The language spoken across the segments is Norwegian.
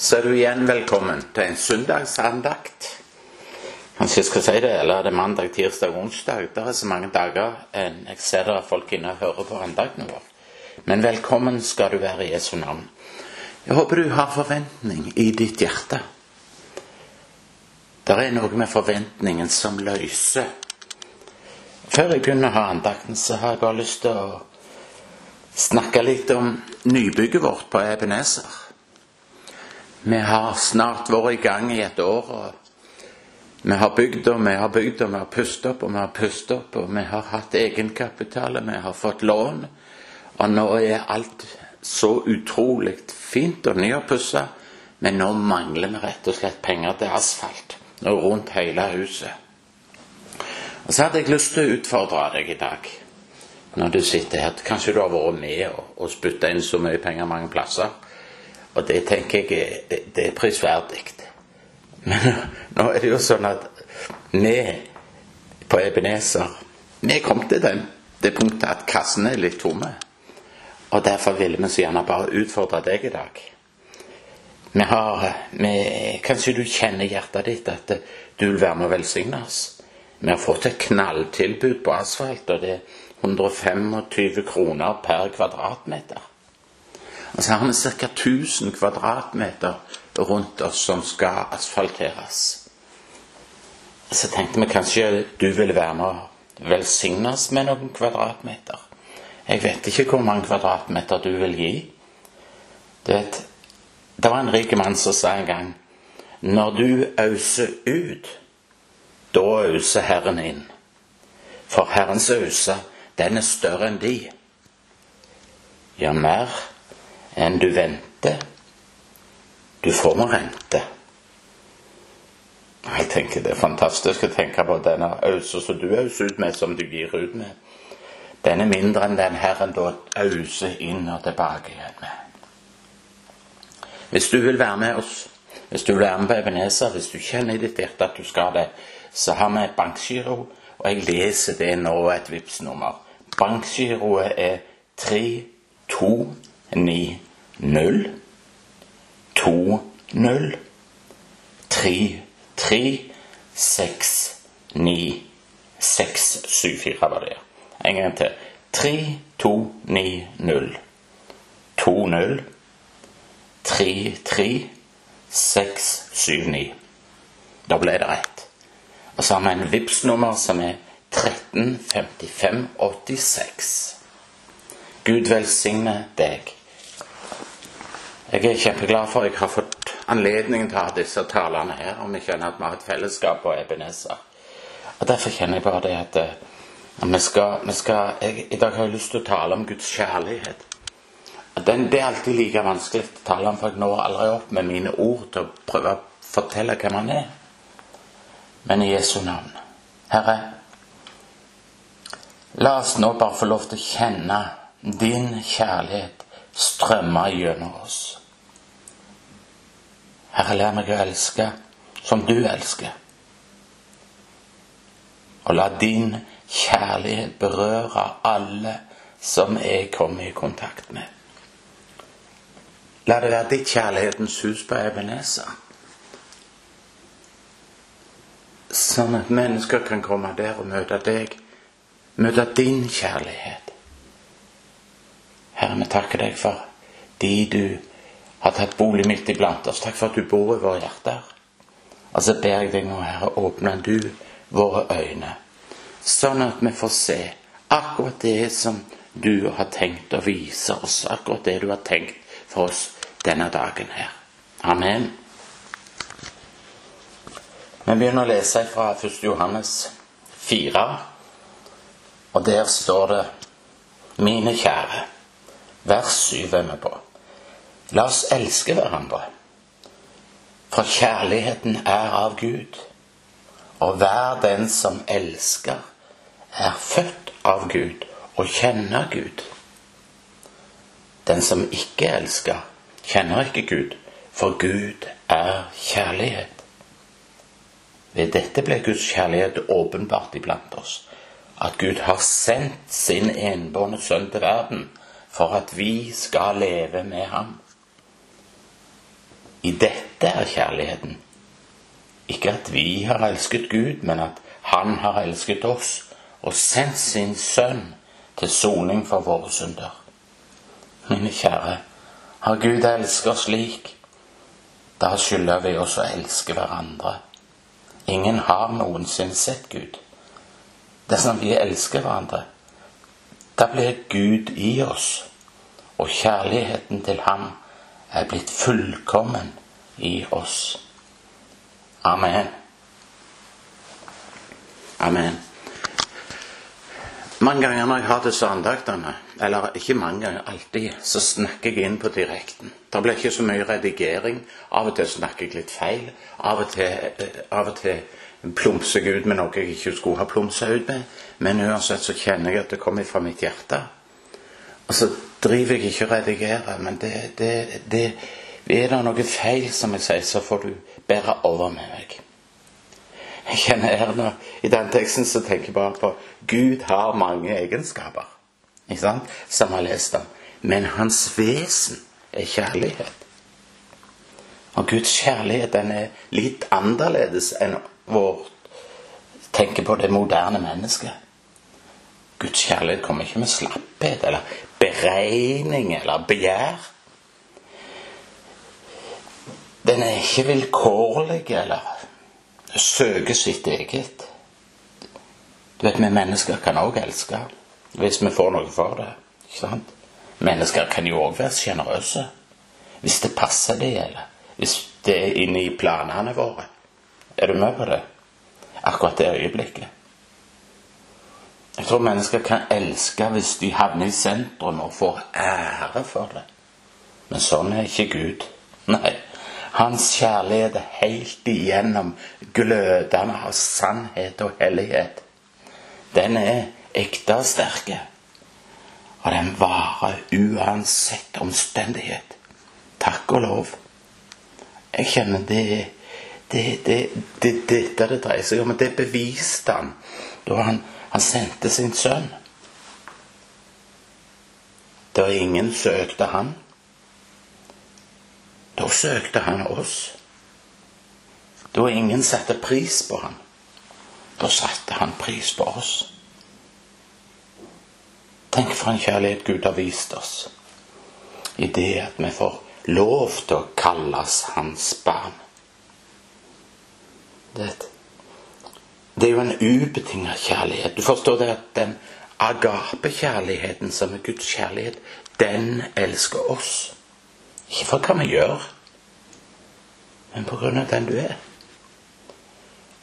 så er du igjen velkommen til en søndagsandakt. Kanskje jeg skal si det, eller er det mandag, tirsdag, onsdag? Det er så mange dager enn jeg ser det er folk inne og hører på andakten vår. Men velkommen skal du være i Jesu navn. Jeg håper du har forventning i ditt hjerte. Det er noe med forventningen som løser. Før jeg begynner å ha andakten, så har jeg bare lyst til å snakke litt om nybygget vårt på Ebenezer. Vi har snart vært i gang i et år. og Vi har bygd og vi har bygd og vi har pustet opp og vi har pustet opp. Og vi har hatt egenkapital, og vi har fått lån. Og nå er alt så utrolig fint og nyoppussa. Men nå mangler vi rett og slett penger til asfalt og rundt hele huset. Og så hadde jeg lyst til å utfordre deg i dag når du sitter her. Kanskje du har vært med og, og spytta inn så mye penger mange plasser. Og det tenker jeg det, er prisverdig. Men nå er det jo sånn at vi på Ebenezer vi kom til det, det punktet at kassene er litt tomme. Og derfor ville vi så gjerne bare utfordre deg i dag. Vi har, vi, kanskje du kjenner hjertet ditt at du vil være med å velsigne oss. Vi har fått et knalltilbud på asfalt, og det er 125 kroner per kvadratmeter. Og så har vi ca. 1000 kvadratmeter rundt oss som skal asfalteres. Så tenkte vi kanskje du ville være med å velsigne oss med noen kvadratmeter. Jeg vet ikke hvor mange kvadratmeter du vil gi. Du vet, det var en rik mann som sa en gang når du auser ut, da auser Herren inn. For Herrens ause, den er større enn de. Ja, mer enn du venter. Du får nå rente. Jeg tenker Det er fantastisk å tenke på denne ausa som du auser ut med, som du gir ut med. Den er mindre enn den Herren da auser inn og tilbake igjen med. Hvis du vil være med oss, hvis du vil være med på Ebenezer, hvis du kjenner i ditt hjerte at du skal det, så har vi et bankgiro, og jeg leser det nå, et Vipps-nummer. Bankgiroet er 3290 20 33 69 674 var det. En gang til. 3290 20 33 679. Da ble det rett. Og så har vi en vips nummer som er 135586. Gud velsigne deg. Jeg er kjempeglad for at jeg har fått anledning til å ha disse talene her, og vi kjenner at vi har et fellesskap på Ebenezer. Og Derfor kjenner jeg bare det at, at vi skal, vi skal jeg, I dag har jeg lyst til å tale om Guds kjærlighet. Den, det er alltid like vanskelig å tale om, for jeg når aldri opp med mine ord til å prøve å fortelle hvem han er. Men i Jesu navn. Herre, la oss nå bare få lov til å kjenne din kjærlighet strømme gjennom oss. Herre, lær meg å elske som du elsker. Og la din kjærlighet berøre alle som jeg kommer i kontakt med. La det være ditt kjærlighetens hus på Ebenezer. Sånn at mennesker kan komme der og møte deg. Møte din kjærlighet. Herre, vi takker deg for de du har tatt bolig midt iblant oss. Takk for at du bor i våre hjerter. Og så ber jeg deg nå, Herre, åpne du våre øyne, sånn at vi får se akkurat det som du har tenkt å vise oss, akkurat det du har tenkt for oss denne dagen her. Amen. Vi begynner å lese fra 1. Johannes 4, og der står det Mine kjære, vers 7 er vi på. La oss elske hverandre, for kjærligheten er av Gud. Og hver den som elsker, er født av Gud og kjenner Gud. Den som ikke elsker, kjenner ikke Gud, for Gud er kjærlighet. Ved dette ble Guds kjærlighet åpenbart iblant oss, at Gud har sendt sin enbårne sønn til verden for at vi skal leve med ham. I dette er kjærligheten. Ikke at vi har elsket Gud, men at Han har elsket oss og sendt sin sønn til soning for våre synder. Mine kjære, har Gud elsket oss slik, da skylder vi oss å elske hverandre. Ingen har noensinne sett Gud. Dersom vi elsker hverandre, da blir Gud i oss, og kjærligheten til Ham er blitt fullkommen i oss. Amen. Amen. Mange ganger når jeg har disse andaktene, eller ikke mange ganger, alltid, så snakker jeg inn på direkten. Det blir ikke så mye redigering. Av og til snakker jeg litt feil. Av og til, eh, av og til plumser jeg ut med noe jeg ikke skulle ha plumsa ut med. Men uansett så kjenner jeg at det kommer fra mitt hjerte. Og så driver jeg ikke og redigerer, men det, det, det, er det noe feil, som jeg sier, så får du bære over med meg. Jeg kjenner her nå, I den teksten så tenker jeg bare på Gud har mange egenskaper, ikke sant? som har lest om. Men hans vesen er kjærlighet. Og Guds kjærlighet den er litt annerledes enn vårt tenker på det moderne mennesket. Guds kjærlighet kommer ikke med slapphet eller beregning eller begjær. Den er ikke vilkårlig eller søker sitt eget. Du vet, Vi mennesker kan òg elske hvis vi får noe for det. ikke sant? Mennesker kan jo òg være sjenerøse hvis det passer det, eller hvis det er inne i planene våre. Er du med på det? Akkurat det øyeblikket. Jeg tror mennesker kan elske hvis de havner i sentrum og får ære for det. Men sånn er ikke Gud. Nei. Hans kjærlighet er helt igjennom glødende av sannhet og hellighet. Den er ekte og sterke, og den varer uansett omstendighet. Takk og lov. Jeg kjenner det det dette det, det, dreier seg om. Det beviste han da han, han sendte sin sønn. Da ingen søkte han, da søkte han oss. Da ingen satte pris på han, da satte han pris på oss. Tenk for en kjærlighet Gud har vist oss i det at vi får lov til å kalles hans barn. Det, det er jo en ubetinget kjærlighet. Du forstår det at den agape-kjærligheten som er Guds kjærlighet, den elsker oss. Ikke for hva vi gjør, men på grunn av den du er.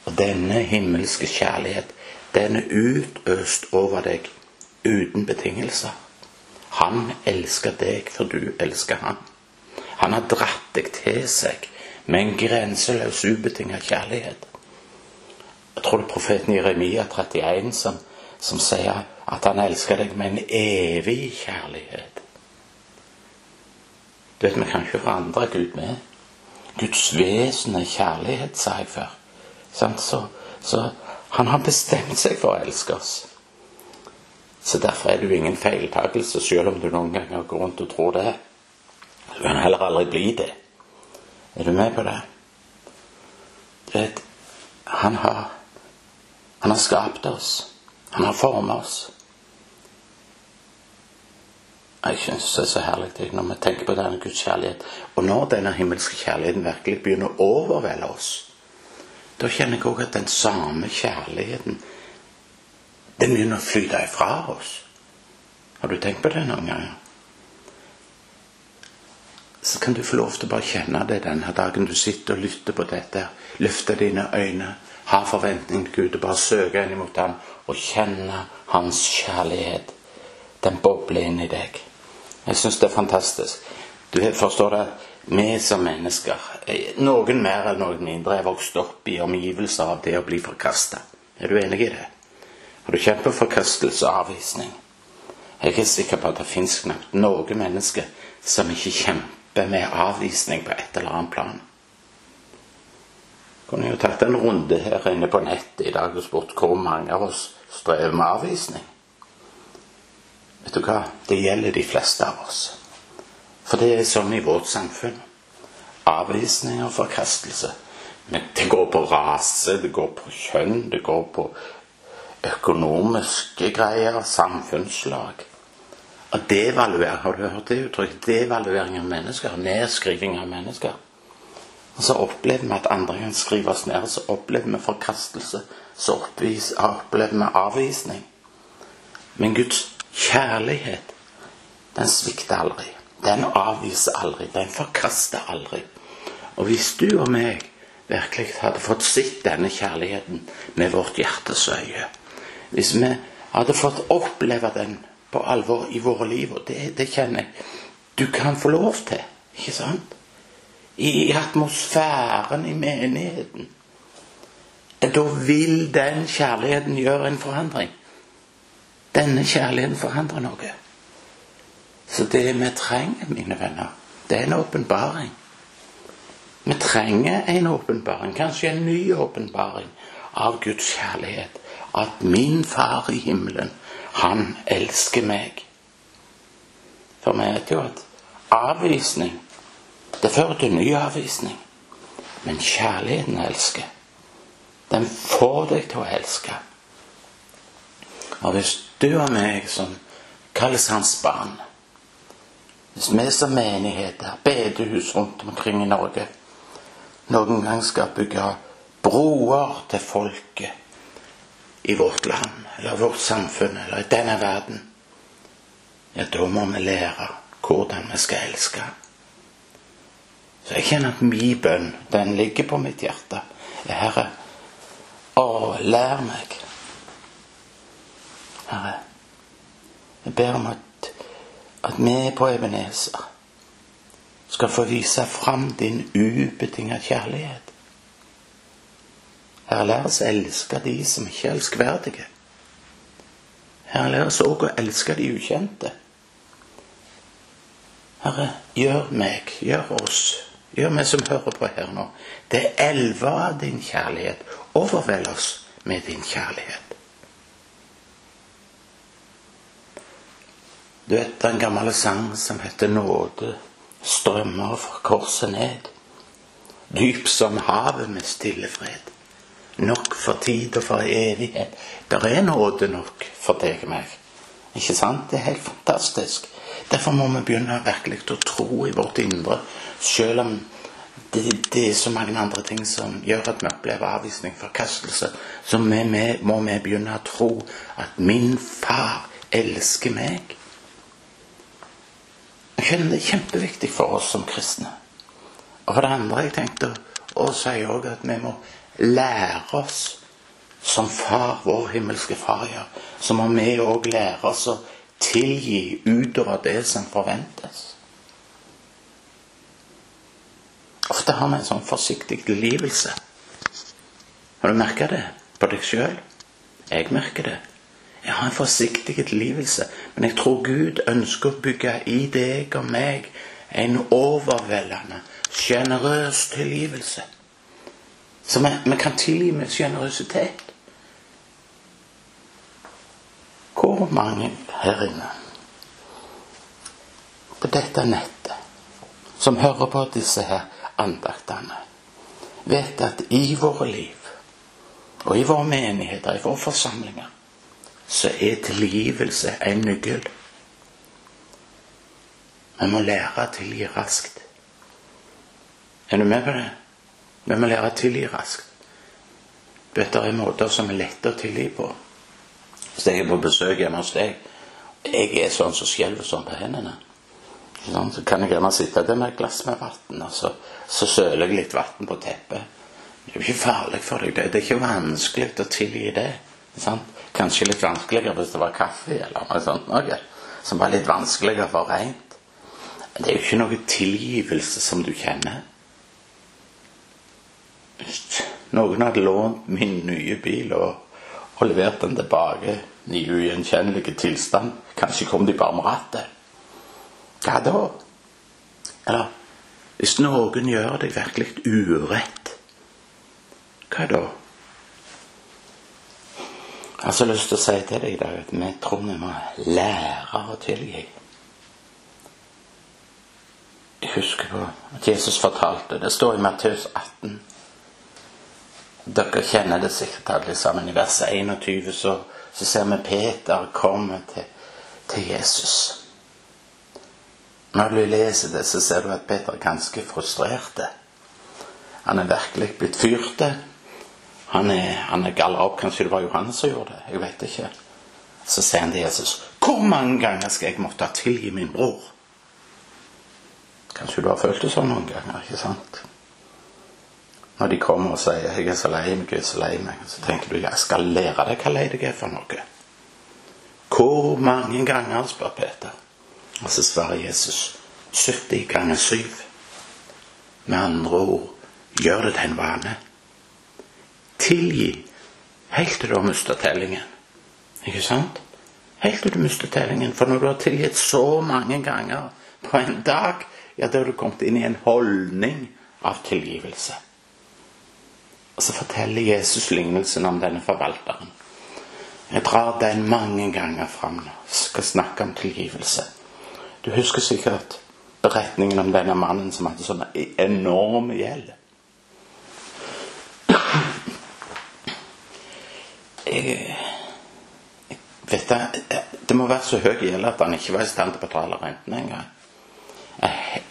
Og denne himmelske kjærlighet, den er utøst over deg uten betingelser. Han elsker deg for du elsker han. Han har dratt deg til seg med en grenseløs, ubetinget kjærlighet. Jeg tror det er profeten Jeremia 31 som, som sier at han elsker deg med en evig kjærlighet. Du vet, Vi kan ikke forandre Gud med. Guds vesen er kjærlighet, sa jeg før. Så, så, han har bestemt seg for å elske oss. Så derfor er det jo ingen feiltakelse, selv om du noen ganger går rundt og tror det. Du kan heller aldri bli det. Er du med på det? Du vet, han har, han har skapt oss. Han har formet oss. Jeg syns det er så herlig når vi tenker på denne Guds kjærlighet. Og når denne himmelske kjærligheten virkelig begynner å overvelde oss, da kjenner jeg òg at den samme kjærligheten den begynner å flyte ifra oss. Har du tenkt på det noen ganger? Så kan du få lov til å bare kjenne det denne dagen du sitter og lytter på dette. Løfte dine øyne, ha forventning til Gud og bare søke inn mot ham og kjenne Hans kjærlighet. Den bobler inn i deg. Jeg syns det er fantastisk. Du forstår det, vi som mennesker, noen mer eller noen mindre, er vokst opp i omgivelser av det å bli forkasta. Er du enig i det? Har du på forkastelse og avvisning? Jeg er sikker på at det fins knapt noe menneske som ikke kjemper med avvisning på et eller annet plan. Kunne jo tatt en runde her inne på nettet i dag og spurt hvor mange av oss strever med avvisning. Vet du hva? Det gjelder de fleste av oss. For det er sånn i vårt samfunn avvisning og forkastelse. Men det går på rase, det går på kjønn, det går på økonomiske greier, samfunnslag. Og devaluering, har du hørt det uttrykket? Devaluering av mennesker. Nedskriving av mennesker. Og så opplever vi at andre kan skrives ned. Så opplever vi forkastelse. Så opplever vi avvisning. Men Guds kjærlighet, den svikter aldri. Den avviser aldri. Den forkaster aldri. Og hvis du og meg virkelig hadde fått sett denne kjærligheten med vårt hjertes øye Hvis vi hadde fått oppleve den på alvor i våre liv, og det, det kjenner jeg du kan få lov til, ikke sant? I atmosfæren i menigheten. Da vil den kjærligheten gjøre en forandring. Denne kjærligheten forandrer noe. Så det vi trenger, mine venner, det er en åpenbaring. Vi trenger en åpenbaring, kanskje en ny åpenbaring av Guds kjærlighet. At min Far i himmelen, han elsker meg. For vi vet jo at avvisning, det fører til ny avvisning. Men kjærligheten elsker. Den får deg til å elske. Og hvis du og meg som kalles hans barn Hvis vi som menigheter, bedehus rundt omkring i Norge noen gang skal bygge broer til folket i vårt land, eller vårt samfunn, eller i denne verden, ja, da må vi lære hvordan vi skal elske. Så jeg kjenner at min bønn, den ligger på mitt hjerte. Herre, å, lær meg. Herre, jeg ber om at, at vi på Ebenezer skal få vise fram din ubetinga kjærlighet. Herre, lær oss elske de som ikke er elskverdige. Herre, lær oss òg å elske de ukjente. Herre, gjør meg, gjør oss, gjør meg som hører på her nå, det elver av din kjærlighet. Overveld oss med din kjærlighet. Du vet den gamle sang som heter Nåde strømmer fra korset ned. Dyp som havet med stille fred. Nok for tid og for evighet. Der er nåde nok for deg og meg. Ikke sant? Det er helt fantastisk. Derfor må vi begynne virkelig å tro i vårt indre, selv om det, det, er så mange andre ting som gjør at vi opplever avvisning, forkastelse. Så vi, vi, må vi begynne å tro at min far elsker meg. Det er kjempeviktig for oss som kristne. Og for det andre jeg tenkte å si òg at vi må lære oss som far, vår himmelske far gjør, så må vi òg lære oss å tilgi utover det som forventes. Ofte har vi en sånn forsiktig tilgivelse. Har du merka det på deg sjøl? Jeg merker det. Jeg har en forsiktig tilgivelse, men jeg tror Gud ønsker å bygge i deg og meg en overveldende, sjenerøs tilgivelse. Så vi, vi kan tilgi med sjenerøsitet. Hvor mange her inne på dette nettet som hører på disse her andaktene, vet at i våre liv og i våre menigheter, i våre forsamlinger, så er tilgivelse en nøkkel. Vi må lære å tilgi raskt. Er du med på det? Vi må lære å tilgi raskt. Du er måter som er lette å tilgi på. Hvis jeg er på besøk hjemme hos deg, jeg er sånn som skjelver sånn på hendene, så kan jeg gjerne sitte der med et glass med vann, og så, så søler jeg litt vann på teppet. Det er jo ikke farlig for deg. Det er ikke vanskelig å tilgi det. Sant? Kanskje litt vanskeligere hvis det var kaffe eller noe sånt. Noe, som var litt vanskeligere for rent. Men det er jo ikke noe tilgivelse som du kjenner. Noen hadde lånt min nye bil og, og levert den tilbake i ugjenkjennelig tilstand, kanskje kom de bare med rattet. Hva da? Eller hvis noen gjør deg virkelig urett, hva da? Jeg har så lyst til å si til deg i dag at vi tror vi må lære å tilgi. Jeg husker på at Jesus fortalte. Det står i Matteus 18. Dere kjenner det sikkert alle sammen. I vers 21 så, så ser vi Peter komme til, til Jesus. Når du leser det, så ser du at Peter er ganske frustrert. Han er virkelig blitt fyrt. Han er, han er galla opp. Kanskje det var Johannes som gjorde det. Jeg vet ikke. Så sier han til Jesus, 'Hvor mange ganger skal jeg måtte tilgi min bror?' Kanskje du har følt det sånn noen ganger, ikke sant? Når de kommer og sier 'Jeg er så lei meg, jeg er så lei meg', så tenker du 'Jeg skal lære deg hva lei deg er for noe'. Hvor mange ganger, spør Peter. Og så svarer Jesus 70 ganger 7. Med andre ord gjør det til en vane. Tilgi helt til du har mistet tellingen. Ikke sant? Helt til du mister tellingen. For når du har tilgitt så mange ganger på en dag, ja, da har du kommet inn i en holdning av tilgivelse. Og så forteller Jesus lignelsen om denne forvalteren. Jeg drar den mange ganger fram nå. Skal snakke om tilgivelse. Du husker sikkert beretningen om denne mannen som hadde sånn enorm gjeld. Jeg, jeg vet det, det må være så høy gjeld at han ikke var i stand til å betale renten engang.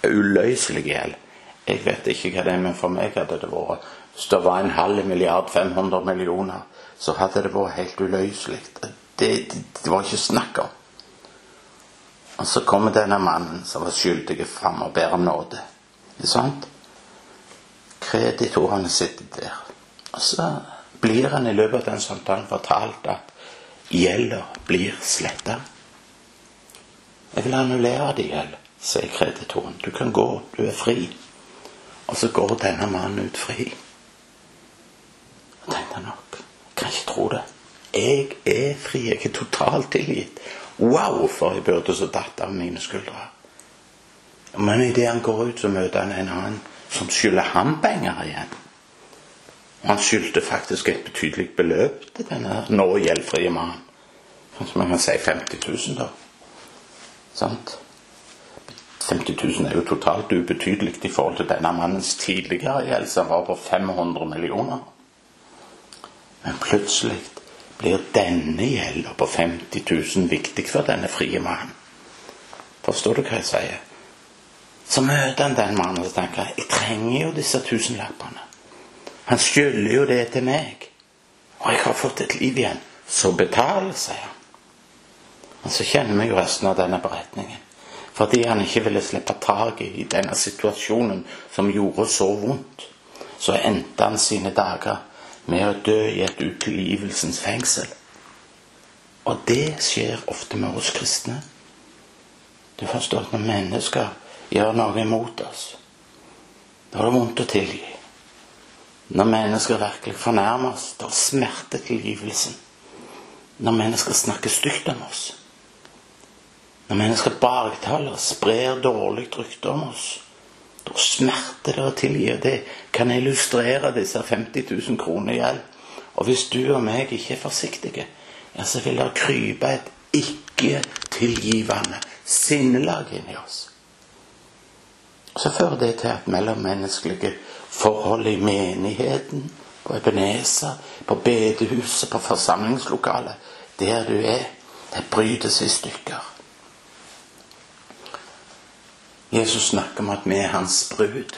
Uløselig gjeld. Jeg vet ikke hva det er, men for meg hadde det vært Hvis det var en halv milliard, 500 millioner, så hadde det vært helt uløselig. Det, det, det var ikke snakk om. Og så kommer denne mannen som var skyldig fram og ber om nåde. Ikke sant? Kreditorene sitter der. Og så blir han i løpet av den samtalen fortalt at gjelda blir sletta. Jeg vil annullere din gjeld, sier kreditoren. Du kan gå, du er fri. Og så går denne mannen ut fri. Jeg tenkte nok, jeg kan ikke tro det. Jeg er fri, jeg er totalt tilgitt. Wow, for jeg byrde som datt av mine skuldre. Men idet han går ut, så møter han en annen som skylder ham penger igjen. Han skyldte faktisk et betydelig beløp til denne nå gjeldfrie mannen. Kanskje man kan si 50 000, da. Sant? 50 000 er jo totalt ubetydelig i forhold til denne mannens tidligere gjeld, som var på 500 millioner. Men plutselig blir denne gjelda på 50 000 viktig for denne frie mannen. Forstår du hva jeg sier? Så møter han den mannen og tenker jeg trenger jo disse tusenlappene. Han skylder jo det til meg. Og jeg har fått et liv igjen. Så betal, sier han. Men så kjenner vi jo resten av denne beretningen. Fordi han ikke ville slippe taket i denne situasjonen som gjorde så vondt, så endte han sine dager med å dø i et utilgivelsens fengsel. Og det skjer ofte med oss kristne. Du forstår at når mennesker gjør noe imot oss, da er det vondt å tilgi. Når mennesker virkelig fornærmer oss, da smerter tilgivelsen. Når mennesker snakker stygt om oss. Når mennesker baktaler sprer dårlig rykte om oss. Da smerter det å tilgi. Det kan illustrere disse 50 000 kroner i gjeld. Og hvis du og meg ikke er forsiktige, ja, så vil det krype et ikke-tilgivende sinnelag inni oss. Så fører det til at mellommenneskelige forhold i menigheten, på Ebenezer, på bedehuset, på forsamlingslokalet, der du er, det brytes i stykker. Jesus snakker om at vi er hans brud.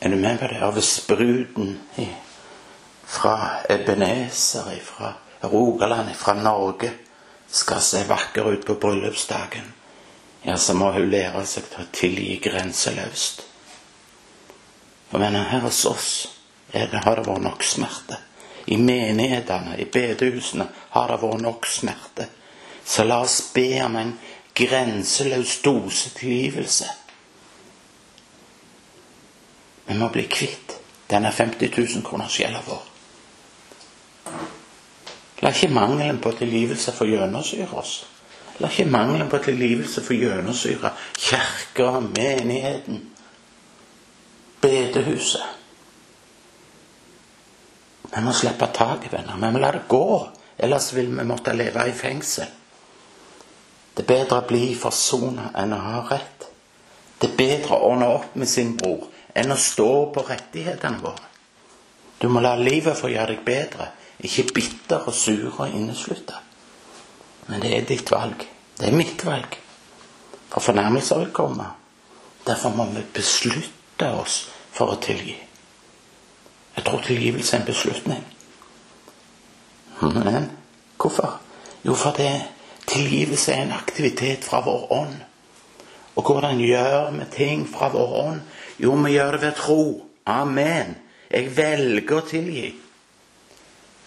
Er du med på det? Hvis bruden fra Ebenezer, fra Rogaland, fra Norge skal se vakker ut på bryllupsdagen, ja, så må hun lære seg til å tilgi grenseløst. For venner, her hos oss det, har det vært nok smerte. I menighetene, i bedehusene, har det vært nok smerte. Så la oss be om en grenseløs dose tilgivelse. Vi må bli kvitt denne 50 000 kroners gjelda vår. La ikke mangelen på tilgivelse få gjennomsyre oss. La ikke mangelen på tilgivelse få gjennomsyre kirka, menigheten, bedehuset. Vi må slippe taket, venner. Vi må la det gå. Ellers vil vi måtte leve i fengsel. Det er bedre å bli forsona enn å ha rett. Det er bedre å ordne opp med sin bror enn å stå på rettighetene våre. Du må la livet få gjøre deg bedre, ikke bitter og sur og inneslutta. Men det er ditt valg. Det er mitt valg. For fornærmelser vil komme. Derfor må vi beslutte oss for å tilgi. Jeg tror tilgivelse er en beslutning. Men hvorfor? Jo, for det tilgivelse er en aktivitet fra vår ånd. Og hvordan gjør vi ting fra vår ånd? Jo, vi gjør det ved tro. Amen. Jeg velger å tilgi.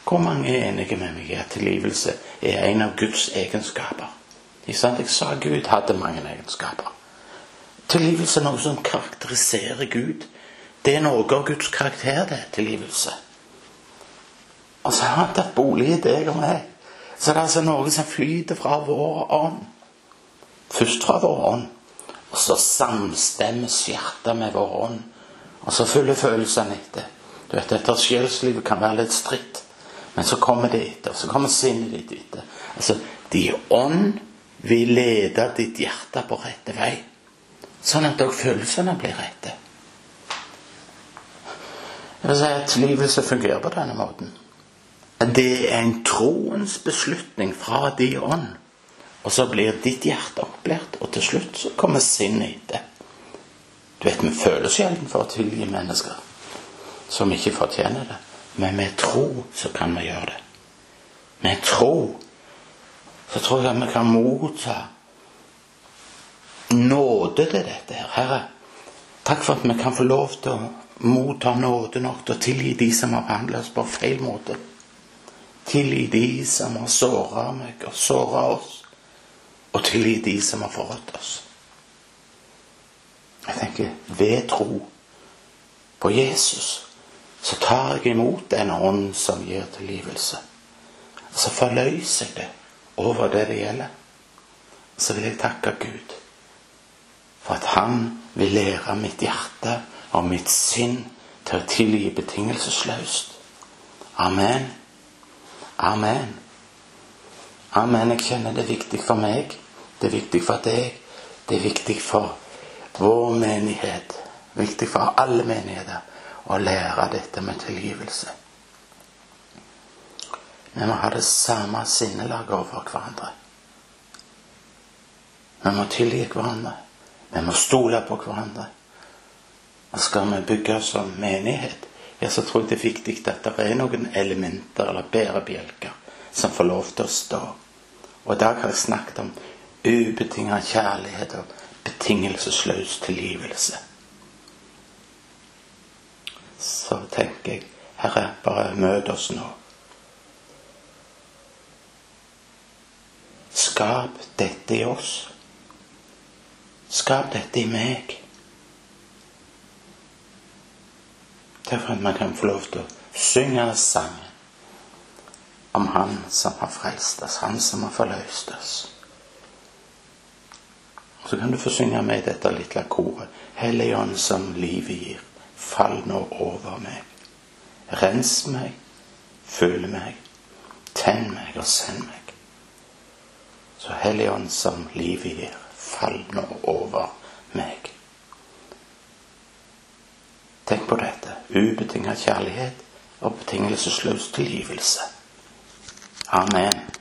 Hvor mange er enige med meg i at tilgivelse er en av Guds egenskaper? Jeg sa Gud hadde mange egenskaper. Tilgivelse er noe som karakteriserer Gud. Det er noe av Guds karakter, det. Tilgivelse. Altså, han har tatt bolig i deg og meg. Så det er altså noe som flyter fra vår ånd. Først fra vår ånd. Og så samstemmes hjertet med vår ånd. Og så følger følelsene etter. Du vet, Dette sjelslivet kan være litt stritt. Men så kommer det etter. Og Så kommer sinnet ditt etter. Altså, Din ånd vil lede ditt hjerte på rette vei. Sånn at òg følelsene blir rette. Jeg vil si at livet som fungerer på denne måten. Det er en troens beslutning fra de ånd. Og så blir ditt hjerte opplært, og til slutt så kommer sinnet etter. Du vet, Vi føler sjelden for å tilgi mennesker som ikke fortjener det. Men med tro så kan vi gjøre det. Med tro så tror jeg vi kan motta nåde til dette her. Herre, takk for at vi kan få lov til å motta nåde nok til å tilgi de som har behandlet oss på feil måte. Tilgi de som har såra meg og såra oss, og tilgi de som har forrådt oss. Jeg tenker ved tro på Jesus så tar jeg imot den ånd som gir tilgivelse. Så forløser jeg det over det det gjelder. Så vil jeg takke Gud for at Han vil lære mitt hjerte og mitt sinn til å tilgi betingelsesløst. Amen. Amen. Amen. Jeg kjenner det er viktig for meg. Det er viktig for deg. Det er viktig for vår menighet. Viktig for alle menigheter å lære dette med tilgivelse. Vi må ha det samme sinnelaget overfor hverandre. Vi må tilgi hverandre. Vi må stole på hverandre. Og skal vi bygge som menighet, ja, så tror jeg det er viktig at det er noen elementer eller bærebjelker som får lov til å stå. Og i dag har jeg snakket om ubetinget kjærlighet og betingelsesløs tilgivelse så tenker jeg Herre, bare møt oss nå. Skap dette i oss. Skap dette i meg. Derfor man kan få lov til å synge sangen om Han som har frelst oss, Han som har forløst oss. Så kan du få synge med dette lille koret. Helligånd som livet gir. Fall nå over meg. Rens meg, føl meg, tenn meg og send meg. Så Helligånd som livet gir, fall nå over meg. Tenk på dette. Ubetinga kjærlighet og betingelsesløs tilgivelse. Amen.